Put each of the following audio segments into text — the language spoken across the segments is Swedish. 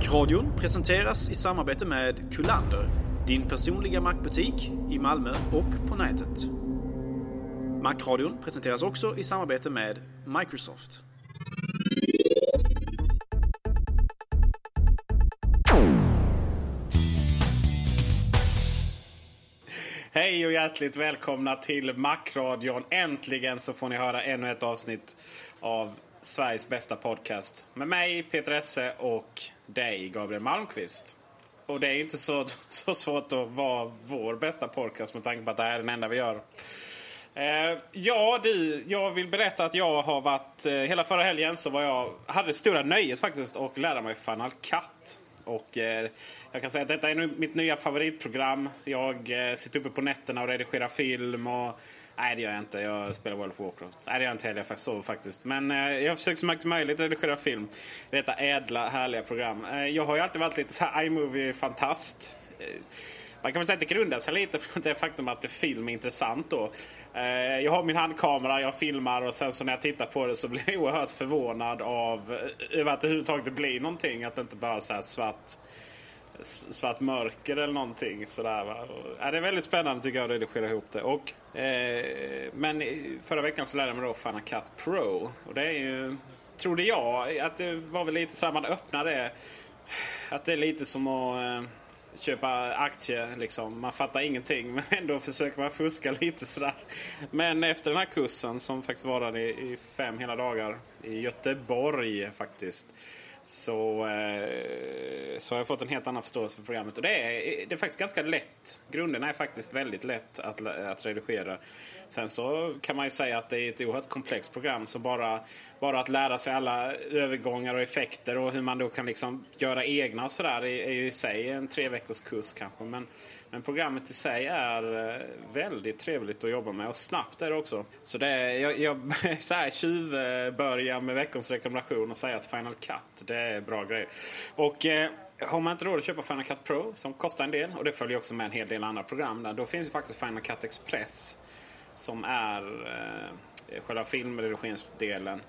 Macradion presenteras i samarbete med Kullander, din personliga mackbutik i Malmö och på nätet. Macradion presenteras också i samarbete med Microsoft. Hej och hjärtligt välkomna till Macradion. Äntligen så får ni höra ännu ett avsnitt av Sveriges bästa podcast. Med mig Peter Esse och dig Gabriel Malmqvist. Och det är inte så, så svårt att vara vår bästa podcast med tanke på att det här är den enda vi gör. Eh, ja du, jag vill berätta att jag har varit... Eh, hela förra helgen så var jag, hade det stora nöjet faktiskt att lära mig Final Cut. Och eh, jag kan säga att detta är nu mitt nya favoritprogram. Jag eh, sitter uppe på nätterna och redigerar film och... Nej det gör jag inte. Jag spelar World of Warcraft. Nej det gör jag inte heller. Jag sover faktiskt. Men eh, jag försöker så mycket möjligt redigera film. Detta ädla, härliga program. Eh, jag har ju alltid varit lite så här iMovie-fantast. Eh, man kan väl säga att det grundar sig lite från det faktum att film är intressant då. Eh, jag har min handkamera, jag filmar och sen så när jag tittar på det så blir jag oerhört förvånad av eh, över att det överhuvudtaget blir någonting. Att det inte bara är så här svart svart mörker eller någonting. Sådär, va? Och, ja, det är väldigt spännande tycker jag att redigera ihop det. Och, eh, men förra veckan så lärde jag mig då Final Cut Pro. Och det är ju, trodde jag, att det var väl lite så här man öppnar det. Att det är lite som att eh, köpa aktier. Liksom. Man fattar ingenting men ändå försöker man fuska lite sådär. Men efter den här kursen som faktiskt varade i, i fem hela dagar i Göteborg faktiskt. Så, eh, så har jag fått en helt annan förståelse för programmet. Och det är, det är faktiskt ganska lätt. Grunderna är faktiskt väldigt lätt att, att redigera. Sen så kan man ju säga att det är ett oerhört komplext program. Så bara, bara att lära sig alla övergångar och effekter och hur man då kan liksom göra egna och sådär är, är ju i sig en tre veckors kurs kanske. Men, men programmet i sig är eh, väldigt trevligt att jobba med och snabbt är det också. Så det är, jag, jag så här, tjuvbörjar med veckans rekommendation och säga att Final Cut det är bra grejer. Och eh, har man inte råd att köpa Final Cut Pro som kostar en del och det följer också med en hel del andra program där. Då finns ju faktiskt Final Cut Express som är eh, själva filmredigeringsdelen.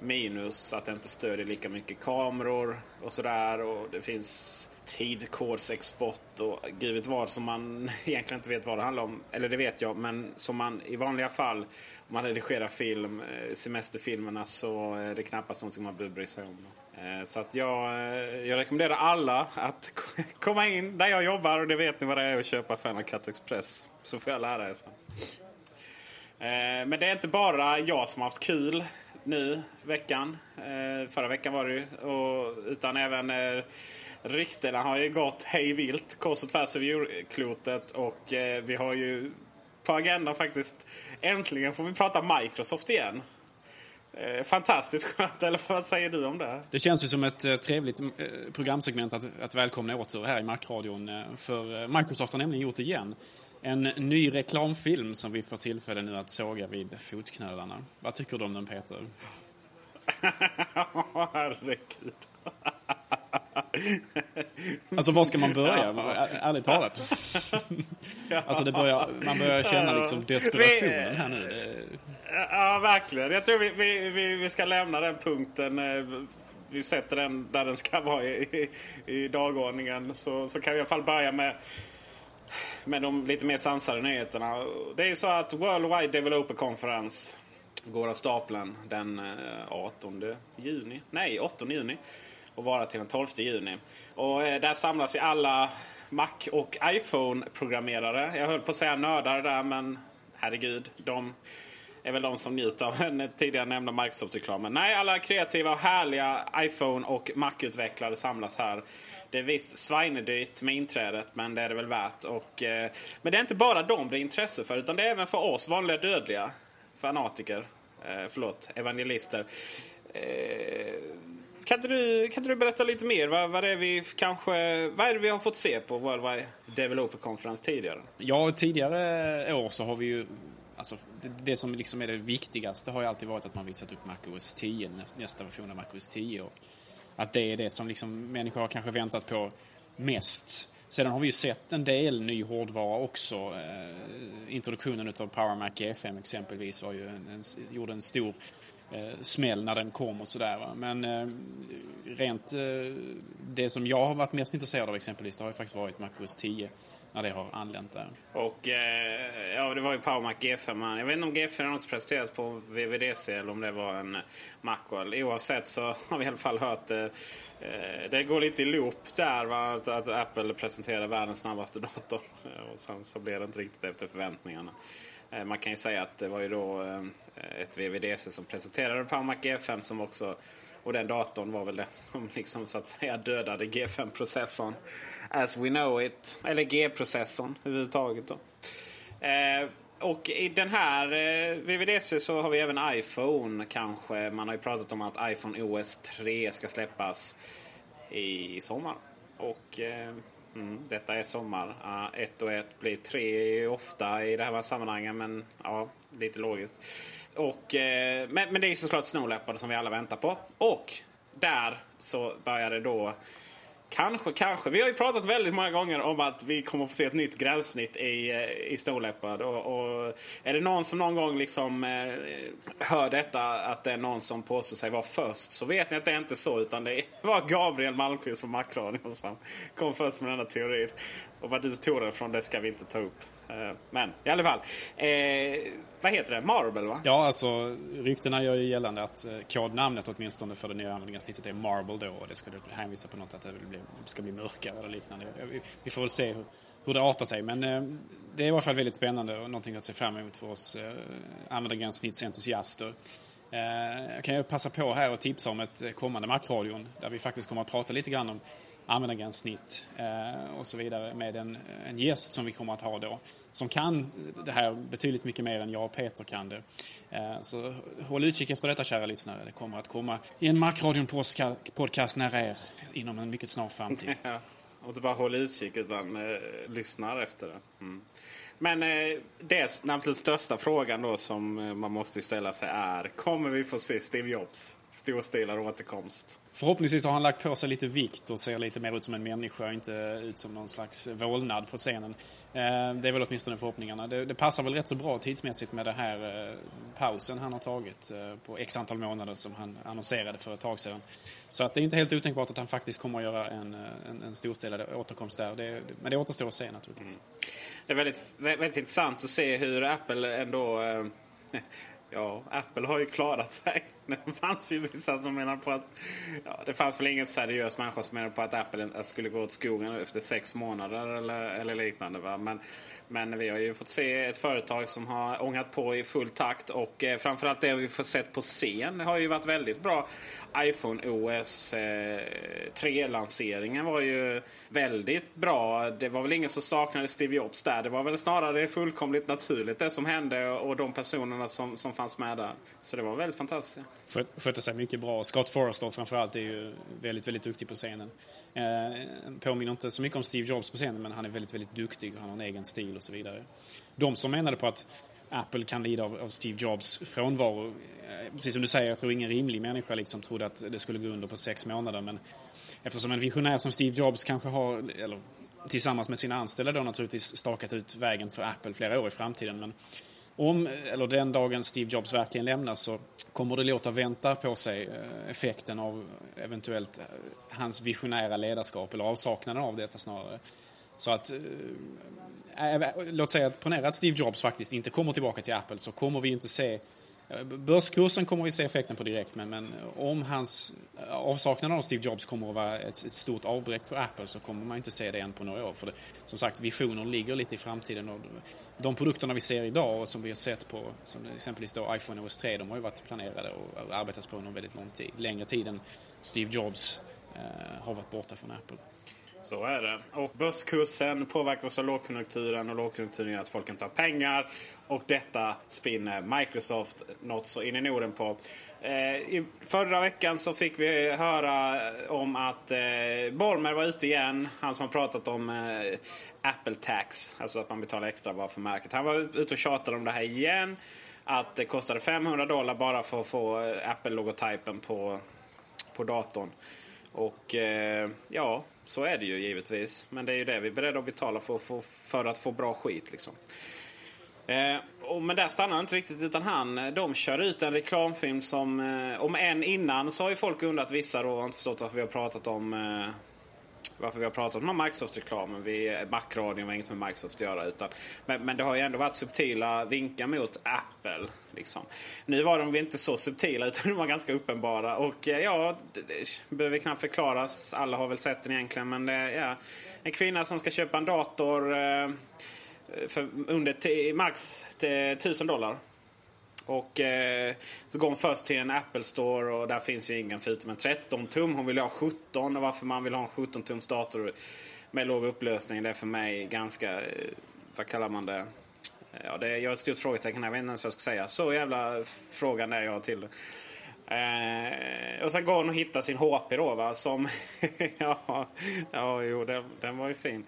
Minus att det inte stödjer lika mycket kameror och sådär. Och det finns tidkodsexport och gud vet vad som man egentligen inte vet vad det handlar om. Eller det vet jag, men som man i vanliga fall om man redigerar film, eh, semesterfilmerna så är det knappast någonting man behöver bry sig om. Eh, så att jag, eh, jag rekommenderar alla att komma in där jag jobbar och det vet ni vad det är att köpa Final Cut Express. Så får jag lära er sen. Men det är inte bara jag som har haft kul nu veckan. Förra veckan var det ju. utan även ryktena har ju gått hej vilt kors och tvärs över jordklotet. Och eh, vi har ju på agendan faktiskt äntligen får vi prata Microsoft igen. Eh, fantastiskt skönt, eller vad säger du om det? Det känns ju som ett eh, trevligt programsegment att, att välkomna åter här i Macradion. Eh, för Microsoft har nämligen gjort det igen. En ny reklamfilm som vi får tillfälle nu att såga vid fotknölarna. Vad tycker du om den Peter? Herregud. Alltså var ska man börja? Ärligt talat. alltså det börjar, man börjar känna liksom desperationen här nu. Ja, verkligen. Jag tror vi, vi, vi, ska lämna den punkten. eh, Vi sätter den där den ska vara i, i, i dagordningen. Så, så kan vi i alla fall börja med, med de lite mer sansade nyheterna. Det är ju så att Worldwide Developer Conference går av stapeln den eh, 18 juni. Nej, 8 juni. Och vara till den 12 juni. Och eh, där samlas ju alla Mac och iPhone-programmerare. Jag höll på att säga nördar där, men herregud. De är väl de som njuter av den tidigare nämnda Microsoft-reklamen. Nej, alla kreativa och härliga iPhone och Mac-utvecklare samlas här. Det är visst svinedyrt med inträdet, men det är det väl värt. Och, eh, men det är inte bara dem det är intresse för, utan det är även för oss vanliga dödliga fanatiker. Eh, förlåt, evangelister. Eh, kan inte, du, kan inte du berätta lite mer? Vad, vad, är vi kanske, vad är det vi har fått se på Worldwide Developer Conference tidigare? Ja, tidigare år så har vi ju Alltså, det, det, som liksom är det viktigaste har ju alltid varit att man visat upp MacOS 10, nästa version av MacOS 10. Och att det är det som liksom människor har kanske väntat på mest. Sedan har vi ju sett en del ny hårdvara också. Eh, introduktionen av Power Mac G5 exempelvis var ju en, en, gjorde en stor Eh, smäll när den kom och sådär. Men eh, rent eh, det som jag har varit mest intresserad av exempelvis det har ju faktiskt varit MacOS 10 när det har anlänt där. Och eh, ja, det var ju Power Mac G5. Jag vet inte om G4 något presenterats på VVDC eller om det var en Macworld. Oavsett så har vi i alla fall hört eh, det går lite i loop där va? Att, att Apple presenterade världens snabbaste dator. Och sen så blev det inte riktigt efter förväntningarna. Eh, man kan ju säga att det var ju då eh, ett VVDC som presenterade Power Mac G5 som också och den datorn var väl den som liksom så att säga dödade G5-processorn. As we know it. Eller G-processorn överhuvudtaget då. Eh, och i den här eh, VVDC så har vi även iPhone kanske. Man har ju pratat om att iPhone OS 3 ska släppas i sommar. Och eh, mm, detta är sommar. Uh, ett och ett blir tre ofta i det här sammanhanget men ja, lite logiskt. Och, uh, men, men det är såklart Snow Leopard som vi alla väntar på. Och där så började då Kanske, kanske. Vi har ju pratat väldigt många gånger om att vi kommer att få se ett nytt gränssnitt i, eh, i Snow Och, och, är det någon som någon gång liksom eh, hör detta, att det är någon som påstår sig vara först, så vet ni att det är inte så. Utan det var Gabriel Malmqvist från Macradion som kom först med denna teori. Och vad du tog den från, det ska vi inte ta upp. Eh, men i alla fall. Eh, vad heter det? Marble va? Ja, alltså ryktena gör ju gällande att eh, kodnamnet åtminstone för det nya användargränssnittet är Marble då. Och det skulle hänvisa på något att det ska bli mörkare eller liknande. Vi får väl se hur, hur det artar sig. Men eh, det är i alla fall väldigt spännande och någonting att se fram emot för oss användargränssnittsentusiaster. Jag kan ju passa på här och tipsa om ett kommande Macradion där vi faktiskt kommer att prata lite grann om användargränssnitt eh, och så vidare med en, en gäst som vi kommer att ha då. Som kan det här betydligt mycket mer än jag och Peter kan det. Eh, så håll utkik efter detta kära lyssnare. Det kommer att komma i en Markradion podcast nära er inom en mycket snar framtid. Ja, och inte bara håll utkik utan eh, lyssnar efter det. Mm. Men eh, det absolut största frågan då som eh, man måste ställa sig är Kommer vi få se Steve Jobs storstilad återkomst? Förhoppningsvis har han lagt på sig lite vikt och ser lite mer ut som en människa och inte ut som någon slags vålnad på scenen. Eh, det är väl åtminstone förhoppningarna. Det, det passar väl rätt så bra tidsmässigt med den här eh, pausen han har tagit eh, på x antal månader som han annonserade för ett tag sedan. Så att det är inte helt otänkbart att han faktiskt kommer att göra en, en, en storstilad återkomst där. Det, men det återstår att se naturligtvis. Mm. Det är väldigt, väldigt intressant att se hur Apple ändå Ja, Apple har ju klarat sig. Det fanns ju vissa som menar på att... Ja, det fanns väl ingen seriös människa som menade på att Apple skulle gå åt skogen efter sex månader eller, eller liknande. Va? Men men vi har ju fått se ett företag som har ångat på i full takt och eh, framförallt det vi fått sett på scen har ju varit väldigt bra. iPhone OS eh, 3-lanseringen var ju väldigt bra. Det var väl ingen som saknade Steve Jobs där. Det var väl snarare fullkomligt naturligt det som hände och de personerna som, som fanns med där. Så det var väldigt fantastiskt skötte sig mycket bra. Scott Forrester framförallt är ju väldigt, väldigt duktig på scenen. Eh, påminner inte så mycket om Steve Jobs på scenen men han är väldigt, väldigt duktig och han har en egen stil och så vidare. De som menade på att Apple kan lida av, av Steve Jobs frånvaro. Eh, precis som du säger, jag tror ingen rimlig människa liksom trodde att det skulle gå under på sex månader men eftersom en visionär som Steve Jobs kanske har, eller tillsammans med sina anställda då naturligtvis stakat ut vägen för Apple flera år i framtiden. Men om, eller den dagen Steve Jobs verkligen lämnar så kommer det låta vänta på sig eh, effekten av eventuellt eh, hans visionära ledarskap eller avsaknaden av detta snarare. Så att, äh, låt säga att ponera att Steve Jobs faktiskt inte kommer tillbaka till Apple så kommer vi inte se Börskursen kommer vi se effekten på direkt men, men om hans avsaknad av Steve Jobs kommer att vara ett, ett, stort avbräck för Apple så kommer man inte se det än på några år. För det, som sagt, visioner ligger lite i framtiden och de produkterna vi ser idag och som vi har sett på, som exempelvis då iPhone OS 3, de har ju varit planerade och arbetats på under väldigt lång tid. Längre tid än Steve Jobs eh, har varit borta från Apple. Så är det. Och börskursen påverkas av lågkonjunkturen och lågkonjunkturen gör att folk inte har pengar. Och detta spinner Microsoft något så in i Norden på. Eh, i förra veckan så fick vi höra om att eh, Bolmer var ute igen. Han som har pratat om eh, Apple Tax. Alltså att man betalar extra bara för märket. Han var ute och tjatade om det här igen. Att det kostade 500 dollar bara för att få eh, Apple-logotypen på, på datorn. Och eh, ja, så är det ju givetvis. Men det är ju det vi är beredda att betala för, för, för att få bra skit. Liksom. Eh, och, men där stannar inte riktigt utan han, eh, de kör ut en reklamfilm som, eh, om än innan så har ju folk undrat, vissa då har inte förstått varför vi har pratat om eh, varför vi har pratat om Microsoft-reklamen. Macradion har inget med Microsoft att göra. Utan, men, men, det har ju ändå varit subtila vinkar mot Apple. Liksom. Nu var de inte så subtila utan de var ganska uppenbara. Och eh, ja, det, det behöver knappt förklaras. Alla har väl sett den egentligen. Men det, ja, en kvinna som ska köpa en dator eh, för under max 1000 dollar. Och eh, så går hon först till en Apple Store och där finns ju ingen förutom en 13 tum. Hon vill ha 17 och varför man vill ha en 17 tums dator med låg upplösning det är för mig ganska, eh, vad kallar man det? Ja, det, jag har ett stort frågetecken här, jag vet inte ens vad jag ska säga. Så jävla frågan är jag till Eh, och sen går hon och hittar sin HP då va, som... ja, ja, jo, den, den var ju fin.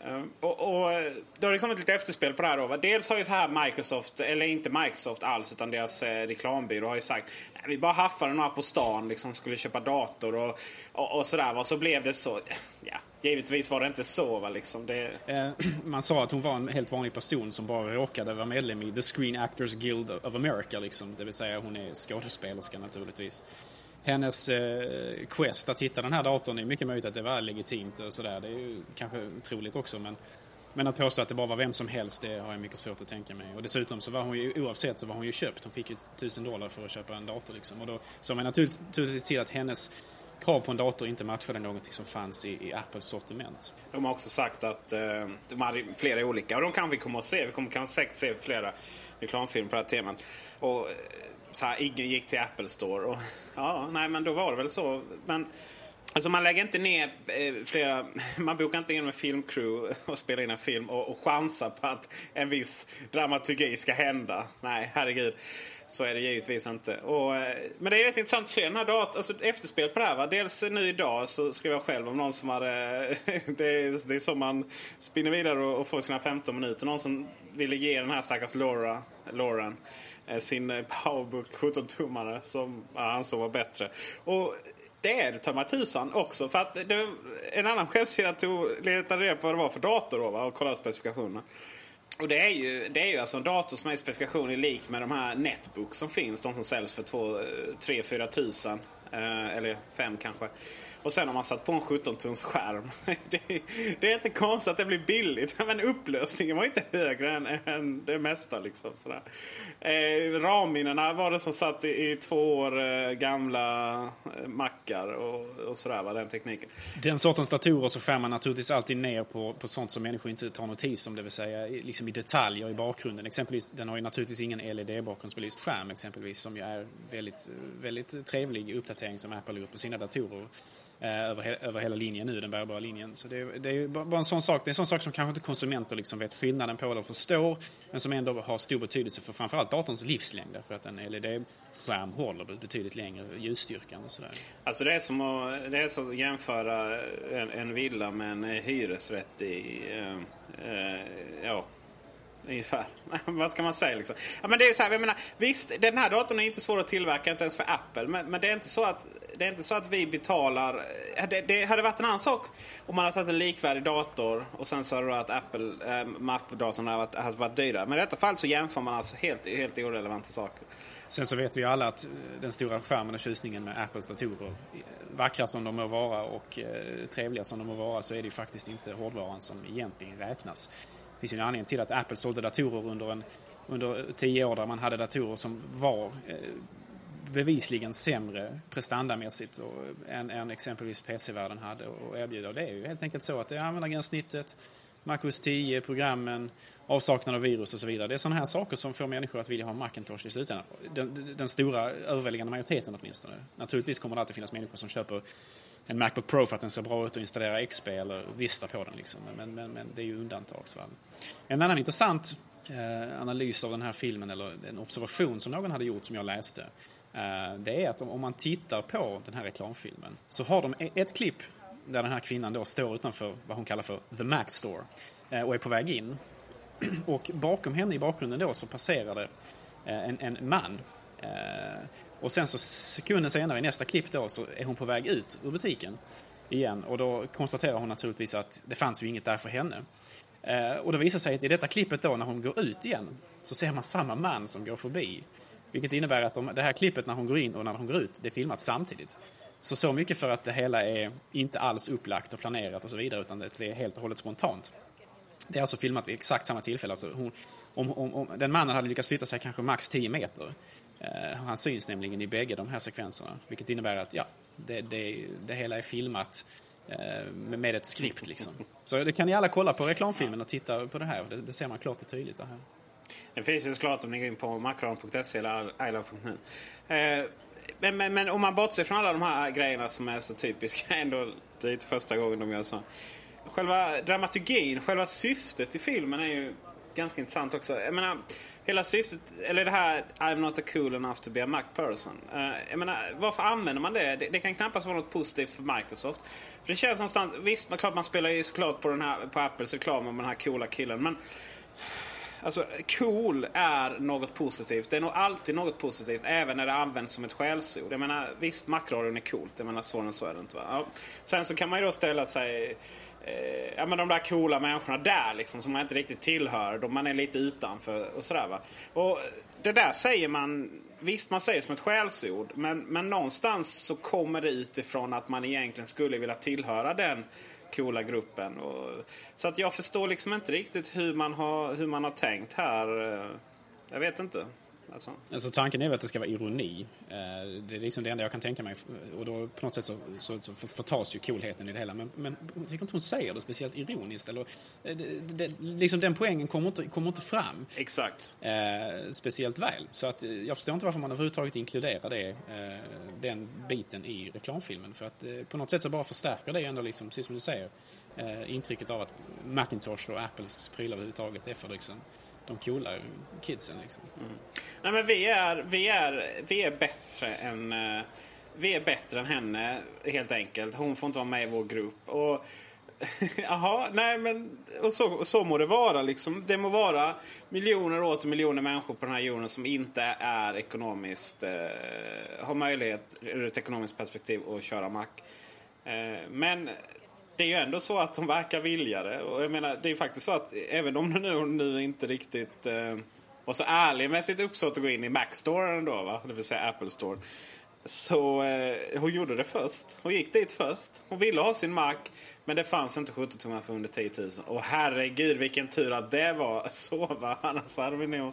Ehm, och, och, eh, då har det kommit lite efterspel på det här. Då. Dels har ju så här Microsoft, eller inte Microsoft alls, utan deras eh, reklambyrå har ju sagt Nej, vi bara haffade några på stan, liksom skulle köpa dator och, och, och sådär. Och så blev det så. Ja, givetvis var det inte så. Va, liksom. det... Eh, man sa att hon var en helt vanlig person som bara råkade vara medlem i The Screen Actors Guild of America. Liksom. Det vill säga hon är skådespelerska naturligtvis hennes eh, quest att hitta den här datorn är mycket möjligt att det var legitimt och sådär. Det är ju kanske troligt också men men att påstå att det bara var vem som helst, det har jag mycket svårt att tänka mig. Och dessutom så var hon ju, oavsett så var hon ju köpt. Hon fick ju tusen dollar för att köpa en dator liksom. Och då såg man naturligtvis till att hennes krav på en dator inte matchade någonting som fanns i, i Apples sortiment. De har också sagt att eh, de hade flera olika, och de kan vi komma att se. Vi kommer kanske säkert se flera reklamfilmer på det här temat. Och eh, så här, ingen gick till Apple Store. Och, ja, nej men då var det väl så. Men Alltså man lägger inte ner eh, flera, man bokar inte in en filmcrew och spelar in en film och, och chansar på att en viss dramaturgi ska hända. Nej, herregud. Så är det givetvis inte. Och, eh, men det är rätt intressant för den här datorn, alltså efterspel på det här va. Dels nu idag så skrev jag själv om någon som hade, det är, det är så man spinner vidare och, och får sina 15 minuter. Någon som ville ge den här stackars Laura, Lauren eh, sin Powerbook 17-tummare som han ansåg var bättre. Och det är det ta mig tusan också. För att det, en annan chefsida tog, letade reda på vad det var för dator då, va, och kollade specifikationerna. Och det är ju, det är ju alltså en dator som är specifikation lik med de här Netbooks som finns. De som säljs för 3-4 eh, tusen. Eh, eller 5 kanske. Och sen har man satt på en 17-tums skärm. Det, det, är inte konstigt att det blir billigt. Men upplösningen var inte högre än, än det mesta. Liksom, sådär. Eh, ramminnena var det som satt i, i två år eh, gamla eh, mackar och, och sådär. Var den tekniken. Den sortens datorer så skär man naturligtvis alltid ner på, på sånt som människor inte tar notis om. Det vill säga liksom i detaljer i bakgrunden. Exempelvis, den har ju naturligtvis ingen LED-bakgrundsbelyst skärm exempelvis. Som ju är väldigt, väldigt trevlig uppdatering som Apple gjort på sina datorer. Eh, över, he över hela linjen nu, den bärbara linjen. Så det, det är bara en sån sak, det är en sån sak som kanske inte konsumenter liksom vet skillnaden på eller förstår, men som ändå har stor betydelse för framförallt datorns livslängd. För att en LED-skärm håller betydligt längre, ljusstyrkan och sådär. Alltså det är som att, det är som att jämföra en, en villa med en hyresrätt i, eh, eh, ja, Ungefär. Vad ska man säga liksom? Ja, men det är så här, jag menar, visst, den här datorn är inte svår att tillverka, inte ens för Apple. Men, men det, är inte så att, det är inte så att vi betalar... Eh, det, det hade varit en annan sak om man hade tagit en likvärdig dator och sen så hade det att Apple, eh, Mac-datorn hade varit, hade varit dyrare. Men i detta fall så jämför man alltså helt, helt irrelevanta saker. Sen så vet vi alla att eh, den stora skärmen och tjusningen med Apples datorer, eh, vackra som de må vara och eh, trevliga som de må vara, så är det ju faktiskt inte hårdvaran som egentligen räknas. Det finns ju en anledning till att Apple sålde datorer under, en, under tio år där man hade datorer som var eh, bevisligen sämre prestandamässigt och, eh, än, än exempelvis PC-världen hade att erbjuda. Och det är ju helt enkelt så att det är användargränssnittet, MacOS 10, programmen, avsaknad av virus och så vidare. Det är sådana här saker som får människor att vilja ha Macintosh i slutändan. Den, den stora överväldigande majoriteten åtminstone. Naturligtvis kommer det alltid finnas människor som köper en Macbook Pro för att den ser bra ut och installera XP eller Vista på den. Liksom. Men, men, men det är ju undantagsfall. En annan intressant eh, analys av den här filmen, eller en observation som någon hade gjort som jag läste, eh, det är att om, om man tittar på den här reklamfilmen så har de e-, ett klipp där den här kvinnan då står utanför vad hon kallar för The Mac Store eh, och är på väg in. Och bakom henne i bakgrunden då så passerar det eh, en, en man eh, och sen så sekunden senare i nästa klipp då så är hon på väg ut ur butiken igen och då konstaterar hon naturligtvis att det fanns ju inget där för henne. Eh, och det visar sig att i detta klippet då när hon går ut igen så ser man samma man som går förbi. Vilket innebär att de, det här klippet när hon går in och när hon går ut, det är filmat samtidigt. Så så mycket för att det hela är inte alls upplagt och planerat och så vidare utan det är helt och hållet spontant. Det är alltså filmat vid exakt samma tillfälle. Alltså hon, om, om, om, den mannen hade lyckats flytta sig kanske max 10 meter Eh, han syns nämligen i bägge de här sekvenserna. Vilket innebär att ja, det, det, det hela är filmat eh, med ett skript liksom. Så det kan ni alla kolla på reklamfilmen och titta på det här. Det, det ser man klart och tydligt. Det, här. det finns ju såklart om ni går in på macron.se eller ilove.nu. Eh, men, men, men om man bortser från alla de här grejerna som är så typiska ändå. Det är inte första gången de gör så. Själva dramaturgin, själva syftet i filmen är ju ganska intressant också. Jag menar, hela syftet, eller det här I'm not a cool enough to be a Mac person. Uh, jag menar, varför använder man det? det? det? kan knappast vara något positivt för Microsoft. För det känns någonstans, visst, man, klart man spelar ju såklart på, den här, på Apples reklam om den här coola killen. Men Alltså, cool är något positivt. Det är nog alltid något positivt, även när det används som ett skällsord. Jag menar, visst, Macradion är coolt. Jag menar, svårare än så är det inte. Va? Ja. Sen så kan man ju då ställa sig eh, ja, men de där coola människorna där liksom som man inte riktigt tillhör. De man är lite utanför och sådär va. Och det där säger man, visst man säger det som ett skällsord. Men, men någonstans så kommer det utifrån att man egentligen skulle vilja tillhöra den coola gruppen. Och, så att jag förstår liksom inte riktigt hur man har, hur man har tänkt här. Eh, jag vet inte. Alltså. alltså tanken är väl att det ska vara ironi. Eh, det är liksom det enda jag kan tänka mig. Och då på något sätt så, så, så förtas ju coolheten i det hela. Men, men jag tycker inte hon säger det speciellt ironiskt. Eller, eh, det, det, liksom den poängen kommer inte, kommer inte fram. Exakt. Eh, speciellt väl. Så att eh, jag förstår inte varför man överhuvudtaget inkluderar det, eh, den biten i reklamfilmen. För att eh, på något sätt så bara förstärker det ändå, liksom, precis som du säger, intrycket av att Macintosh och Apples prylar överhuvudtaget är för liksom de coola kidsen. Liksom. Mm. Nej, men vi är, vi är, vi är bättre än... Eh, vi är bättre än henne, helt enkelt. Hon får inte vara med i vår grupp. Och Jaha, nej men och så, så må det vara liksom. Det må vara miljoner och åter miljoner människor på den här jorden som inte är ekonomiskt, eh, har möjlighet ur ett ekonomiskt perspektiv att köra Mac. Eh, men det är ju ändå så att de verkar vilja det. Och jag menar, det är ju faktiskt så att även om nu, nu inte riktigt eh, var så ärlig med sitt uppsåt att gå in i Mac-storen då, va? det vill säga Apple Store. Så eh, hon gjorde det först. Hon gick dit först. Hon ville ha sin Mac. Men det fanns inte 70 tummar för under 10 000. Och herregud vilken tur att det var så va. Annars hade vi nog...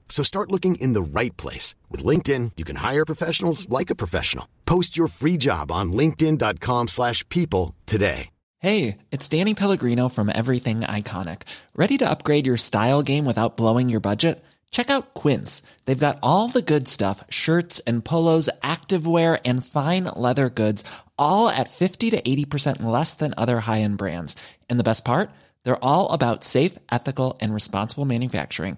So start looking in the right place. With LinkedIn, you can hire professionals like a professional. Post your free job on linkedin.com slash people today. Hey, it's Danny Pellegrino from Everything Iconic. Ready to upgrade your style game without blowing your budget? Check out Quince. They've got all the good stuff, shirts and polos, activewear, and fine leather goods, all at 50 to 80% less than other high-end brands. And the best part? They're all about safe, ethical, and responsible manufacturing.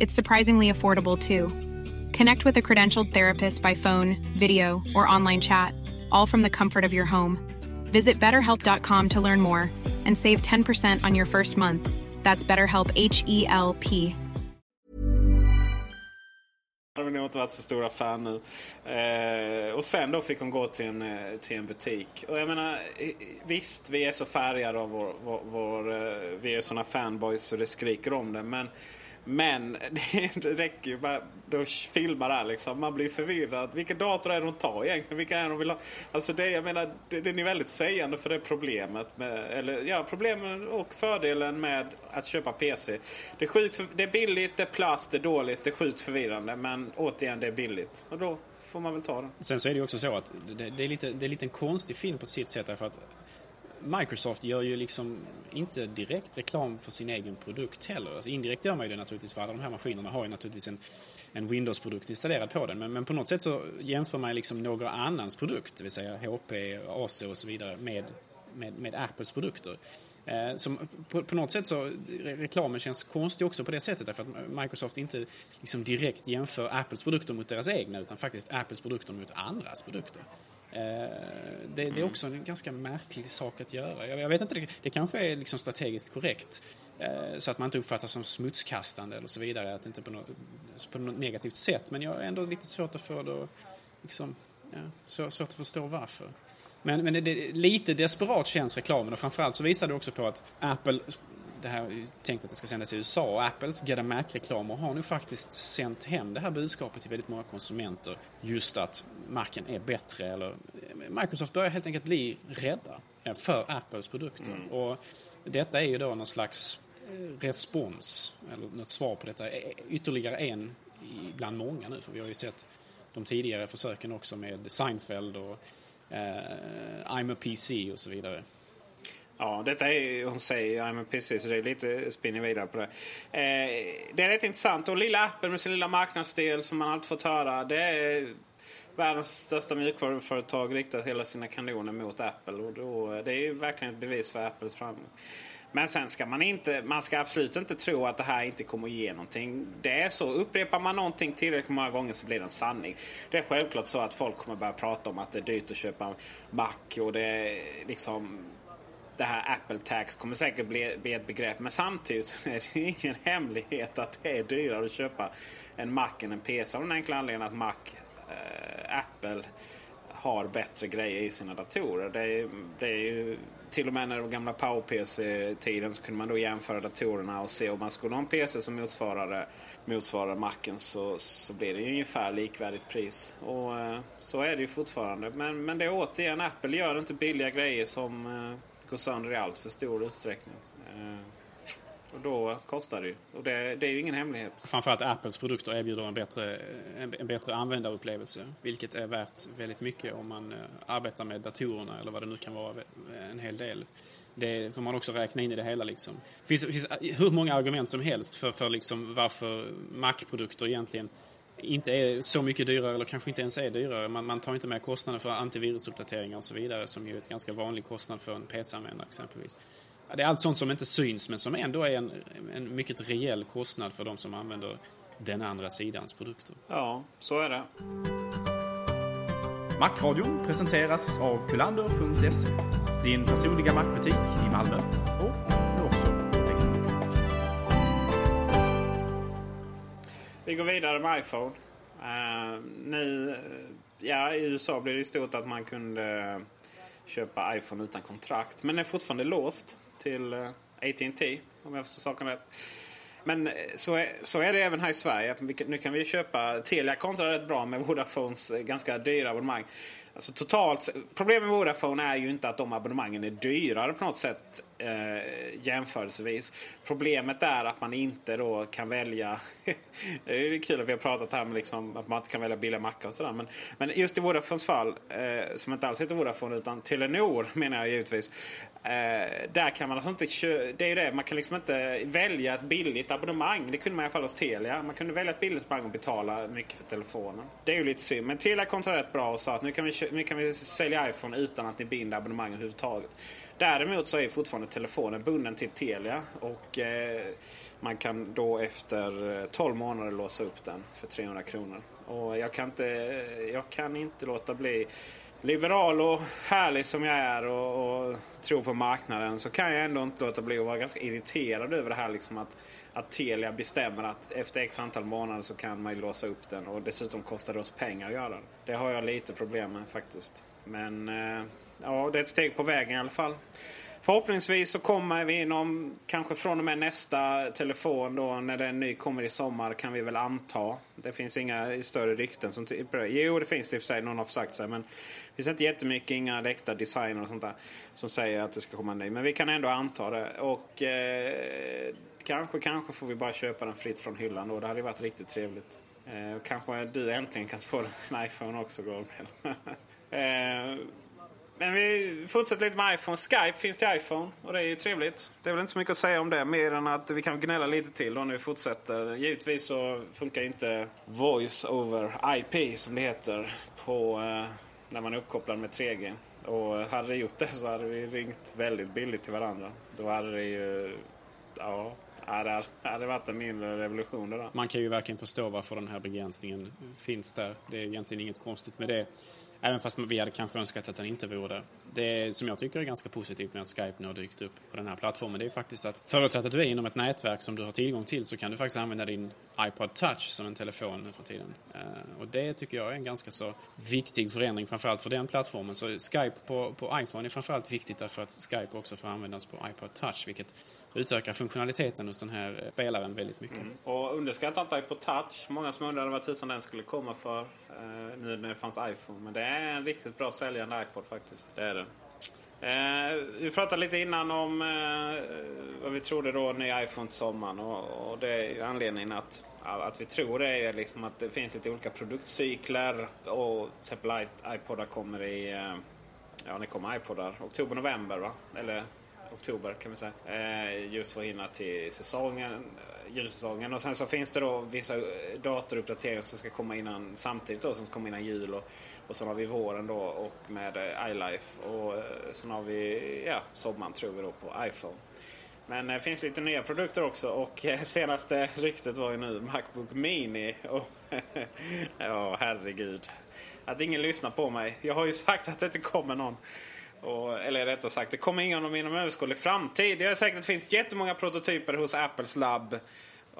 It's surprisingly affordable too. Connect with a credentialed therapist by phone, video, or online chat, all from the comfort of your home. Visit betterhelp.com to learn more and save 10% on your first month. That's BetterHelp H E L P. har nog inte varit så stora fan nu. Eh, och sen då fick hon gå till en, eh, till en butik. Och jag menar, visst vi är så färgade av vår, vår, vår eh, vi är såna fanboys så det skriker om det. Men men det räcker ju med att filma där liksom. Man blir förvirrad. Vilken dator är det hon tar egentligen? Vilka är det hon vill ha? Alltså det, jag menar, det, det är väldigt sägande för det problemet med, eller ja, problemen och fördelen med att köpa PC. Det är, sjukt, det är billigt, det är plast, det är dåligt, det är sjukt förvirrande. Men återigen, det är billigt. Och då får man väl ta det. Sen så är det ju också så att det, det, är lite, det är lite en konstig film på sitt sätt därför att Microsoft gör ju liksom inte direkt reklam för sin egen produkt heller. Alltså indirekt gör man ju det naturligtvis för alla de här maskinerna har ju naturligtvis en, en Windows-produkt installerad på den. Men, men, på något sätt så jämför man liksom några annans produkt, det vill säga HP, AC och så vidare med, med, med Apples produkter. Eh, som på, på, något sätt så reklamen känns konstig också på det sättet därför att Microsoft inte liksom direkt jämför Apples produkter mot deras egna utan faktiskt Apples produkter mot andras produkter. Eh, det, det, är mm. också en ganska märklig sak att göra. Jag, vet inte, det, det kanske är liksom strategiskt korrekt eh, så att man inte uppfattas som smutskastande eller så vidare, att inte på något, på något negativt sätt. Men jag har ändå lite svårt att få det liksom, ja, svårt att förstå varför. Men, men det, det, lite desperat känns reklamen och framförallt så visar det också på att Apple det här är tänkt att det ska sändas i USA och Apples Get a Mac-reklamer har nu faktiskt sänt hem det här budskapet till väldigt många konsumenter. Just att Macen är bättre eller Microsoft börjar helt enkelt bli rädda för Apples produkter. Mm. Och detta är ju då någon slags eh, respons, eller något svar på detta. Ytterligare en bland många nu, för vi har ju sett de tidigare försöken också med Seinfeld och Eh, I'm a PC och så vidare. Ja, detta är, hon säger I'm a PC så det är lite spinning vidare på det. Eh, det är rätt intressant. Och lilla appen med sin lilla marknadsdel som man alltid fått höra. Det är världens största mjukvaruföretag riktar hela sina kanoner mot Apple. Och då, det är ju verkligen ett bevis för Apples framgång. Men sen ska man inte, man ska absolut inte tro att det här inte kommer att ge någonting. Det är så, upprepar man någonting tillräckligt många gånger så blir det en sanning. Det är självklart så att folk kommer börja prata om att det är dyrt att köpa Mac och det är liksom det här Apple Tax kommer säkert bli, bli ett begrepp. Men samtidigt så är det ingen hemlighet att det är dyrare att köpa en Mac än en PC. Av den enkla anledningen att Mac, eh, Apple har bättre grejer i sina datorer. Det är, det är ju, till och med när den gamla PowerPC-tiden så kunde man då jämföra datorerna och se om man skulle ha en PC som motsvarade, motsvarade Macen så, så blir det ju ungefär likvärdigt pris. Och eh, så är det ju fortfarande. Men, men det är återigen, Apple gör inte billiga grejer som eh, går sönder i allt för stor utsträckning. Eh, och då kostar det ju. Och det, det är ju ingen hemlighet. Framförallt Apples produkter erbjuder en bättre, en, en bättre användarupplevelse. Vilket är värt väldigt mycket om man eh, arbetar med datorerna eller vad det nu kan vara eh, en hel del. Det får man också räkna in i det hela. Liksom. Det finns, finns eh, hur många argument som helst för, för liksom varför Mac-produkter egentligen inte är så mycket dyrare eller kanske inte ens är dyrare. Man, man tar inte med kostnaden för antivirusuppdateringar och så vidare som ju är ett ganska vanlig kostnad för en PC-användare exempelvis. Det är allt sånt som inte syns men som ändå är en, en mycket rejäl kostnad för de som använder den andra sidans produkter. Ja, så är det. Macradion presenteras av kulander.se. Din personliga Macbutik i Malmö och nu också på Facebook. Vi går vidare med iPhone. Uh, nu, ja, I USA blev det stort att man kunde köpa iPhone utan kontrakt. Men den är fortfarande låst till eh, AT&T om jag förstår saken rätt. Men eh, så är, så är det även här i Sverige. Nu kan vi köpa Telia kontra rätt bra med Vodafones eh, ganska dyra abonnemang. Alltså totalt, problemet med Vodafone är ju inte att de abonnemangen är dyrare på något sätt eh, jämförelsevis. Problemet är att man inte då kan välja... det är kul att vi har pratat här om liksom, att man inte kan välja billiga mackar och sådär. Men, men just i Vodafones fall, eh, som inte alls heter Vodafone utan Telenor menar jag givetvis. Eh, där kan man alltså inte Det är ju det, man kan liksom inte välja ett billigt abonnemang. Det kunde man i alla fall hos Telia. Man kunde välja ett billigt abonnemang och betala mycket för telefonen. Det är ju lite synd. Men Telia kontrade rätt bra och sa att nu kan vi, nu kan vi sälja iPhone utan att ni binder abonnemang överhuvudtaget. Däremot så är fortfarande telefonen bunden till Telia och eh, man kan då efter eh, 12 månader låsa upp den för 300 kronor. Och jag kan inte, jag kan inte låta bli liberal och härlig som jag är och, och tror på marknaden så kan jag ändå inte låta bli att vara ganska irriterad över det här liksom att, att Telia bestämmer att efter x antal månader så kan man ju låsa upp den och dessutom kostar det oss pengar att göra det. Det har jag lite problem med faktiskt. Men eh, ja, det är ett steg på vägen i alla fall. Förhoppningsvis så kommer vi inom, kanske från och med nästa telefon då när den ny kommer i sommar kan vi väl anta. Det finns inga större rykten som typ- Jo det finns det i och för sig, någon har sagt sig. Men det finns inte jättemycket, inga läckta designer och sånt där som säger att det ska komma en ny. Men vi kan ändå anta det. Och eh, kanske, kanske får vi bara köpa den fritt från hyllan då. Det hade varit riktigt trevligt. Eh, kanske du äntligen kan få en iPhone också Gabriel. eh, men vi fortsätter lite med iPhone. Skype finns till iPhone och det är ju trevligt. Det är väl inte så mycket att säga om det mer än att vi kan gnälla lite till då när vi fortsätter. Givetvis så funkar inte Voice over IP som det heter på eh, när man är uppkopplad med 3G. Och hade det gjort det så hade vi ringt väldigt billigt till varandra. Då hade det ju... Ja, det hade varit en mindre revolution det där. Man kan ju verkligen förstå varför den här begränsningen finns där. Det är egentligen inget konstigt med det. Även fast vi hade kanske önskat att den inte vore det. Det som jag tycker är ganska positivt med att Skype nu har dykt upp på den här plattformen det är faktiskt att förutsatt att du är inom ett nätverk som du har tillgång till så kan du faktiskt använda din iPod Touch som en telefon nu för tiden. Eh, och det tycker jag är en ganska så viktig förändring framförallt för den plattformen. Så Skype på, på iPhone är framförallt viktigt därför att Skype också får användas på iPod Touch vilket utökar funktionaliteten hos den här spelaren väldigt mycket. Mm. Och underskatta inte iPod Touch. Många som undrade vad tusan den skulle komma för eh, nu när det fanns iPhone. Men det är en riktigt bra säljande iPod faktiskt. Det är det. Eh, vi pratade lite innan om eh, vad vi trodde då ny iPhone till sommaren. Och, och det är anledningen att, att vi tror det är liksom att det finns lite olika produktcykler. Och typ till exempel iPodar kommer i... Eh, ja, det kommer iPodar oktober, november va? Eller oktober kan vi säga. Eh, just för att hinna till säsongen eh, julsäsongen. Och sen så finns det då vissa eh, datoruppdateringar som ska komma innan samtidigt då som ska komma innan jul. Och, och sen har vi våren då och med iLife. Och sen har vi ja, sommaren tror vi då på iPhone. Men det finns lite nya produkter också och senaste ryktet var ju nu Macbook Mini. Och ja, herregud. Att ingen lyssnar på mig. Jag har ju sagt att det inte kommer någon och, eller rättare sagt, det kommer ingen inom överskådlig framtid. Jag är säker att det finns jättemånga prototyper hos Apples labb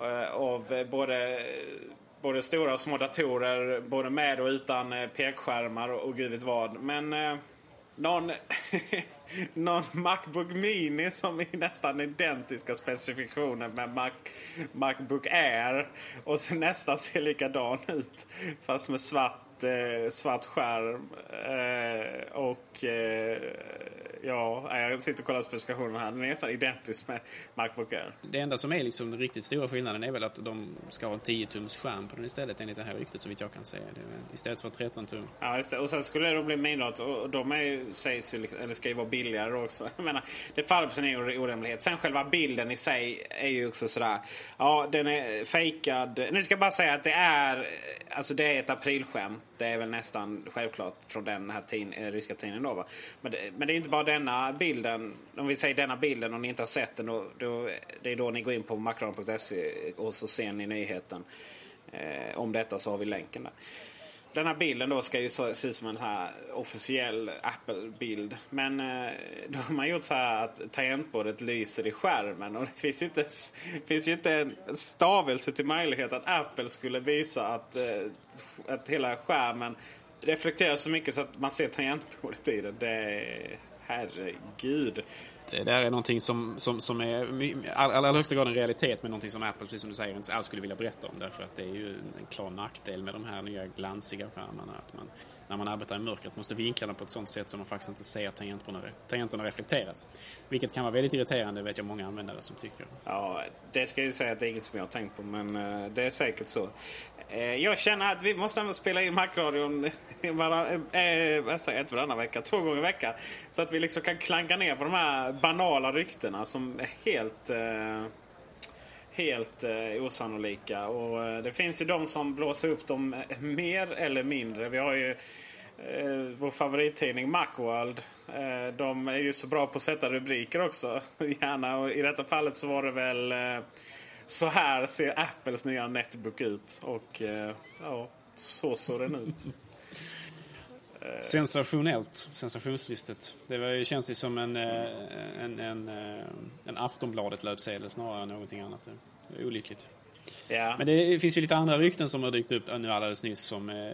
eh, av eh, både, både stora och små datorer, både med och utan eh, pekskärmar och, och gud vet vad. Men eh, någon, någon Macbook Mini som är nästan identiska specifikationer med Mac, Macbook Air och så nästan ser likadan ut fast med svart, eh, svart skärm. Eh, och eh, ja, jag sitter och kollar specifikationerna här. Den är nästan identisk med Macbook Air. Det enda som är liksom den riktigt stora skillnaden är väl att de ska ha en 10-tums skärm på den istället enligt det här ryktet så vitt jag kan är, istället för 13 tum. Ja, just det. Och sen skulle det då bli minidot och de är ju, sägs ju, liksom- eller ska ju vara billigare också. Jag menar, det faller på sin egen orimlighet. Sen själva bilden i sig är ju också sådär. Ja, den är fejkad. Nu ska jag bara säga att det är, alltså det är ett aprilskämt. Det är väl nästan självklart från den här tin, eh, ryska tidningen då va. Men det, men det är inte bara denna bilden. Om vi säger denna bilden och ni inte har sett den. Då, då, det är då ni går in på macron.se och så ser ni nyheten. Eh, om detta så har vi länken där. Den här bilden då ska ju så, se ut som en så här officiell Apple-bild. Men eh, då har man gjort så här att tangentbordet lyser i skärmen. Och det finns ju inte, finns ju inte en stavelse till möjlighet att Apple skulle visa att, eh, att hela skärmen reflekterar så mycket så att man ser tangentbordet i den. Det är, herregud. Eh, det där är någonting som, som, som är i allra högsta grad en realitet men någonting som Apple, precis som du säger, inte alls skulle vilja berätta om. Därför att det är ju en klar nackdel med de här nya glansiga skärmarna. Att man, när man arbetar i mörkret måste vinkla dem på ett sånt sätt så man faktiskt inte ser tangenterna, tangenterna reflekteras. Vilket kan vara väldigt irriterande, vet jag många användare som tycker. Ja, det ska jag säga att det är inget som jag har tänkt på men eh, det är säkert så. Eh, jag känner att vi måste spela in Macradion uh, inte varannan vecka, två gånger i veckan. Så att vi liksom kan klanka ner på de här banala ryktena som är helt eh, helt eh, osannolika. Och eh, det finns ju de som blåser upp dem eh, mer eller mindre. Vi har ju eh, vår favorittidning Macworld. Eh, de är ju så bra på att sätta rubriker också. Gärna. Och I detta fallet så var det väl eh, så här ser Apples nya Netbook ut. Och eh, ja, så såg den ut. Sensationellt, sensationslistet. Det var, känns ju som en, en, en, en Aftonbladet-löpsedel snarare än någonting annat. Det är olyckligt. Ja. Men det finns ju lite andra rykten som har dykt upp nu alldeles nyss som,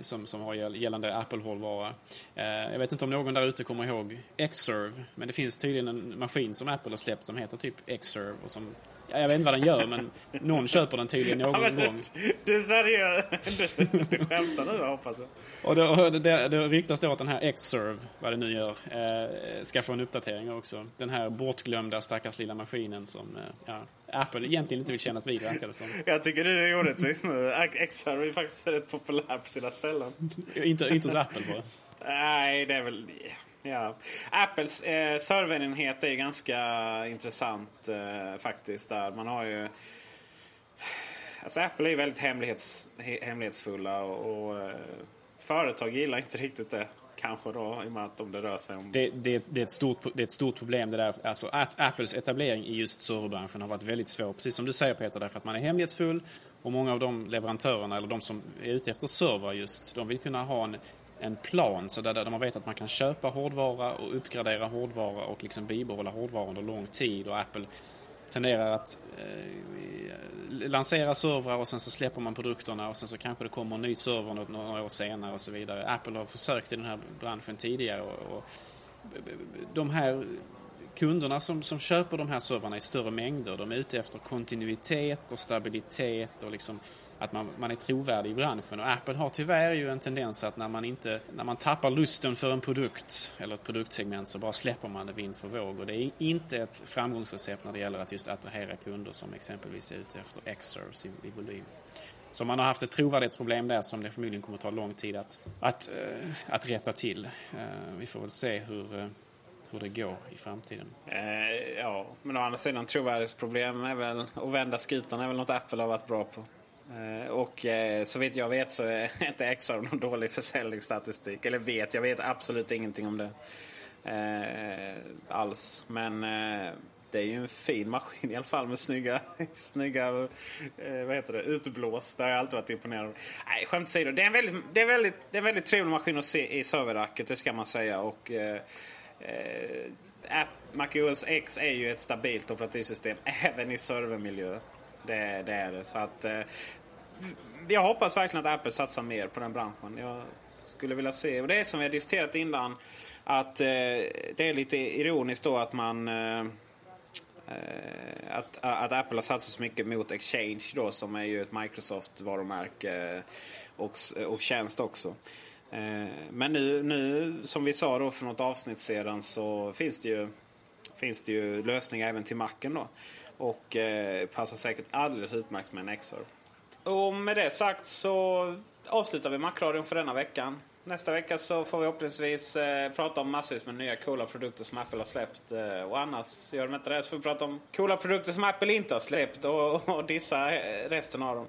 som, som har gällande Apple-hårdvara. Jag vet inte om någon där ute kommer ihåg Xserve, men det finns tydligen en maskin som Apple har släppt som heter typ Xserve och som Ja, jag vet inte vad den gör, men någon köper den tydligen någon ja, du, gång. Du seriös? Du, du skämtar nu hoppas jag. Och det, det, det, det ryktas då att den här Xserve, vad det nu gör, eh, ska få en uppdatering också. Den här bortglömda stackars lilla maskinen som eh, ja, Apple egentligen inte vill kännas vid, verkar det som. Jag tycker det är orättvist nu. Xserve är faktiskt rätt populär på sina ställen. inte, inte hos Apple bara. Nej, det är väl... Ja. Apples eh, serverenhet är ju ganska intressant eh, faktiskt. Där. Man har ju... Alltså Apple är väldigt hemlighets, hemlighetsfulla och, och eh, företag gillar inte riktigt det. Kanske då, i och med att om det rör sig om... Det, det, det, är, ett stort, det är ett stort problem det där. Alltså att Apples etablering i just serverbranschen har varit väldigt svår. Precis som du säger Peter, därför att man är hemlighetsfull. Och många av de leverantörerna, eller de som är ute efter server just, de vill kunna ha en en plan så där, där man vet att man kan köpa hårdvara och uppgradera hårdvara och liksom bibehålla hårdvara under lång tid och Apple tenderar att eh, lansera servrar och sen så släpper man produkterna och sen så kanske det kommer en ny server några, år senare och så vidare. Apple har försökt i den här branschen tidigare och, och de här kunderna som, som köper de här servrarna i större mängder, de är ute efter kontinuitet och stabilitet och liksom att man, man är trovärdig i branschen. Och Apple har tyvärr ju en tendens att när man, inte, när man tappar lusten för en produkt eller ett produktsegment så bara släpper man det vind för våg. Och det är inte ett framgångsrecept när det gäller att just attrahera kunder som exempelvis är ute efter Xserves i, i volym. Så man har haft ett trovärdighetsproblem där som det förmodligen kommer att ta lång tid att, att, uh, att rätta till. Uh, vi får väl se hur, eh, hur det går i framtiden. Eh, ja, men å andra sidan trovärdighetsproblem är väl, och vända skutan är väl något Apple har varit bra på. Eh, och eh, så vitt jag vet så är inte Extra någon dålig försäljningsstatistik. Eller vet, jag vet absolut ingenting om det. Eh, alls. Men det är ju en fin maskin i alla fall med snygga, snygga vad heter det, utblås. Det har jag alltid varit imponerad av. Nej, skämt åsido. Det är en väldigt, det är väldigt, det är en väldigt trevlig maskin att se i serverracket, det ska man säga. Och, eh, Mac MacOS X är ju ett stabilt operativsystem även i servermiljö. Det, det är det. Så att, eh, jag hoppas verkligen att Apple satsar mer på den branschen. Jag skulle vilja se, och det är som vi har diskuterat innan, att eh, det är lite ironiskt då att man eh, eh att, att Apple har satsat så mycket mot Exchange då som är ju ett Microsoft-varumärke eh, och, och tjänst också. Eh, men nu, nu som vi sa då för något avsnitt sedan så finns det ju, finns det ju lösningar även till Macen då. Och eh, passar säkert alldeles utmärkt med en XR. Och med det sagt så avslutar vi Macradion för denna veckan. Nästa vecka så får vi förhoppningsvis eh, prata om massvis med nya coola produkter som Apple har släppt. Eh, och annars, gör de inte det så får vi prata om coola produkter som Apple inte har släppt och, och dissa eh, resten av dem.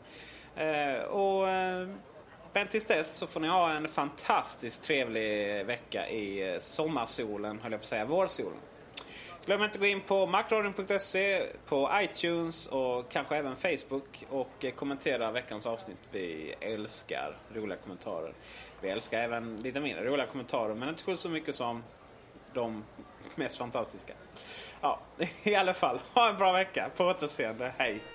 Eh, och, eh, men tills dess så får ni ha en fantastiskt trevlig vecka i eh, sommarsolen, höll jag på att säga, vårsolen. Glöm inte att gå in på macradion.se, på iTunes och kanske även Facebook och kommentera veckans avsnitt. Vi älskar roliga kommentarer. Vi älskar även lite mindre roliga kommentarer men inte fullt så mycket som de mest fantastiska. Ja, i alla fall. Ha en bra vecka. På återseende. Hej!